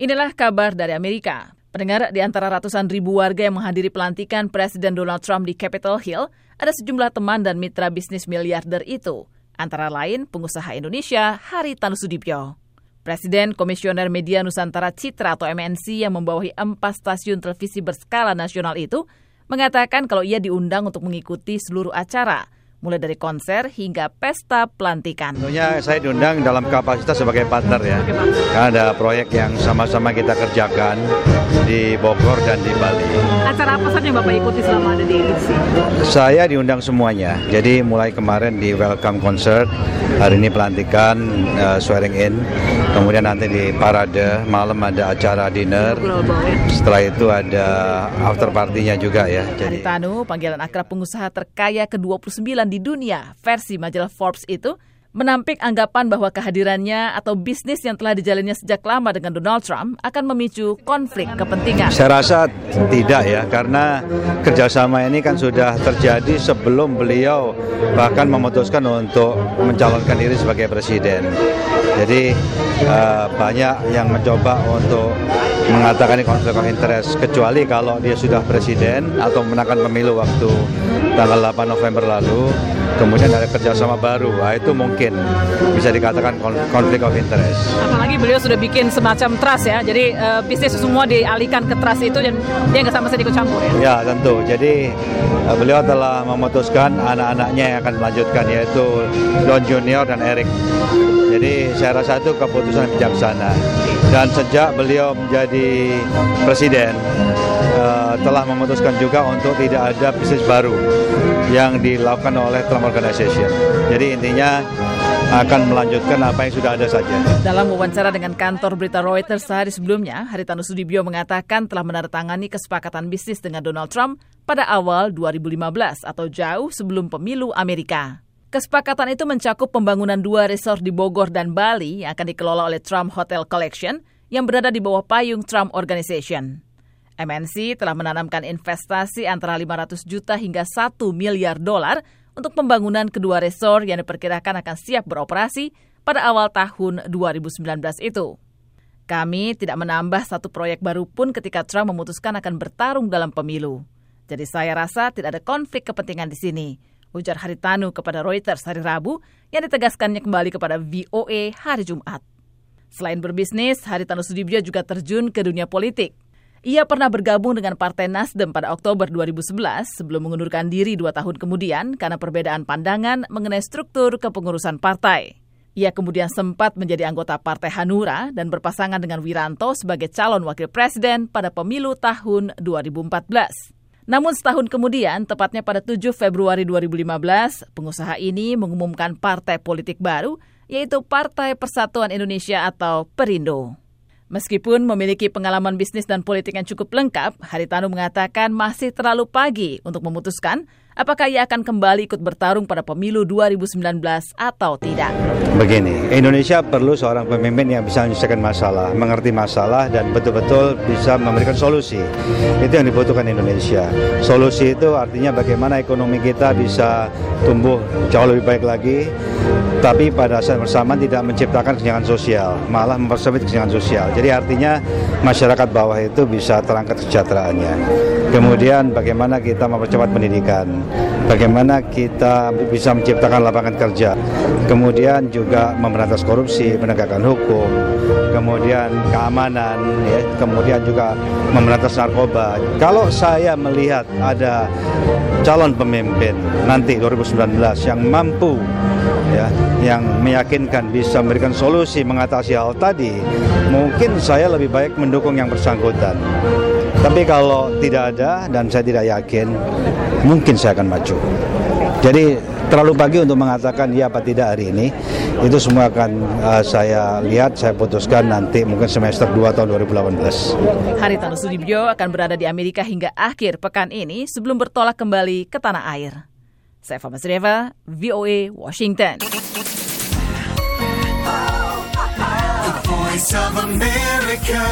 Inilah kabar dari Amerika. Pendengar, di antara ratusan ribu warga yang menghadiri pelantikan Presiden Donald Trump di Capitol Hill, ada sejumlah teman dan mitra bisnis miliarder itu, antara lain pengusaha Indonesia Haritanu Sudibyo. Presiden Komisioner Media Nusantara Citra atau MNC yang membawahi empat stasiun televisi berskala nasional itu mengatakan kalau ia diundang untuk mengikuti seluruh acara – mulai dari konser hingga pesta pelantikan. Tentunya saya diundang dalam kapasitas sebagai partner ya. Karena ada proyek yang sama-sama kita kerjakan di Bogor dan di Bali. Acara apa saja Bapak ikuti selama ada di edisi? Saya diundang semuanya. Jadi mulai kemarin di welcome concert, hari ini pelantikan, uh, swearing in, kemudian nanti di parade, malam ada acara dinner. Setelah itu ada after partinya juga ya. Jadi Tanu, panggilan akrab pengusaha terkaya ke-29 di dunia. Versi majalah Forbes itu menampik anggapan bahwa kehadirannya atau bisnis yang telah dijalannya sejak lama dengan Donald Trump akan memicu konflik kepentingan. Saya rasa tidak ya, karena kerjasama ini kan sudah terjadi sebelum beliau bahkan memutuskan untuk mencalonkan diri sebagai presiden. Jadi uh, banyak yang mencoba untuk mengatakan konflik of interest, kecuali kalau dia sudah presiden atau menangkan pemilu waktu tanggal 8 November lalu kemudian ada kerjasama baru, nah, itu mungkin bisa dikatakan konflik of interest. Apalagi beliau sudah bikin semacam trust ya, jadi uh, bisnis semua dialihkan ke trust itu dan dia nggak sama sekali ikut campur ya? Ya tentu, jadi uh, beliau telah memutuskan anak-anaknya yang akan melanjutkan yaitu Don Junior dan Eric. Jadi saya rasa itu keputusan bijaksana. Dan sejak beliau menjadi presiden, uh, telah memutuskan juga untuk tidak ada bisnis baru yang dilakukan oleh Trump Organization. Jadi intinya akan melanjutkan apa yang sudah ada saja. Dalam wawancara dengan kantor berita Reuters sehari sebelumnya, Haritanu Sudibyo mengatakan telah menandatangani kesepakatan bisnis dengan Donald Trump pada awal 2015 atau jauh sebelum pemilu Amerika. Kesepakatan itu mencakup pembangunan dua resort di Bogor dan Bali yang akan dikelola oleh Trump Hotel Collection yang berada di bawah payung Trump Organization. MNC telah menanamkan investasi antara 500 juta hingga 1 miliar dolar untuk pembangunan kedua resort yang diperkirakan akan siap beroperasi pada awal tahun 2019 itu. Kami tidak menambah satu proyek baru pun ketika Trump memutuskan akan bertarung dalam pemilu. Jadi saya rasa tidak ada konflik kepentingan di sini ujar Haritanu kepada Reuters hari Rabu yang ditegaskannya kembali kepada VOA hari Jumat. Selain berbisnis, Haritanu Sudibyo juga terjun ke dunia politik. Ia pernah bergabung dengan Partai Nasdem pada Oktober 2011 sebelum mengundurkan diri dua tahun kemudian karena perbedaan pandangan mengenai struktur kepengurusan partai. Ia kemudian sempat menjadi anggota Partai Hanura dan berpasangan dengan Wiranto sebagai calon wakil presiden pada pemilu tahun 2014. Namun setahun kemudian, tepatnya pada 7 Februari 2015, pengusaha ini mengumumkan partai politik baru, yaitu Partai Persatuan Indonesia atau Perindo. Meskipun memiliki pengalaman bisnis dan politik yang cukup lengkap, Haritanu mengatakan masih terlalu pagi untuk memutuskan apakah ia akan kembali ikut bertarung pada pemilu 2019 atau tidak. Begini, Indonesia perlu seorang pemimpin yang bisa menyelesaikan masalah, mengerti masalah dan betul-betul bisa memberikan solusi. Itu yang dibutuhkan Indonesia. Solusi itu artinya bagaimana ekonomi kita bisa tumbuh jauh lebih baik lagi, tapi pada saat bersamaan tidak menciptakan kesenjangan sosial, malah mempersempit kesenjangan sosial. Jadi artinya masyarakat bawah itu bisa terangkat kesejahteraannya. Kemudian bagaimana kita mempercepat pendidikan, bagaimana kita bisa menciptakan lapangan kerja, kemudian juga memberantas korupsi, penegakan hukum, kemudian keamanan, ya, kemudian juga memberantas narkoba. Kalau saya melihat ada calon pemimpin nanti 2019 yang mampu ya yang meyakinkan bisa memberikan solusi mengatasi hal tadi mungkin saya lebih baik mendukung yang bersangkutan tapi kalau tidak ada dan saya tidak yakin, mungkin saya akan maju. Jadi terlalu pagi untuk mengatakan ya apa tidak hari ini. Itu semua akan uh, saya lihat, saya putuskan nanti mungkin semester 2 tahun 2018. Haritanu Sudibyo akan berada di Amerika hingga akhir pekan ini sebelum bertolak kembali ke tanah air. Saya Fama Sreva, VOA, Washington. The Voice of America.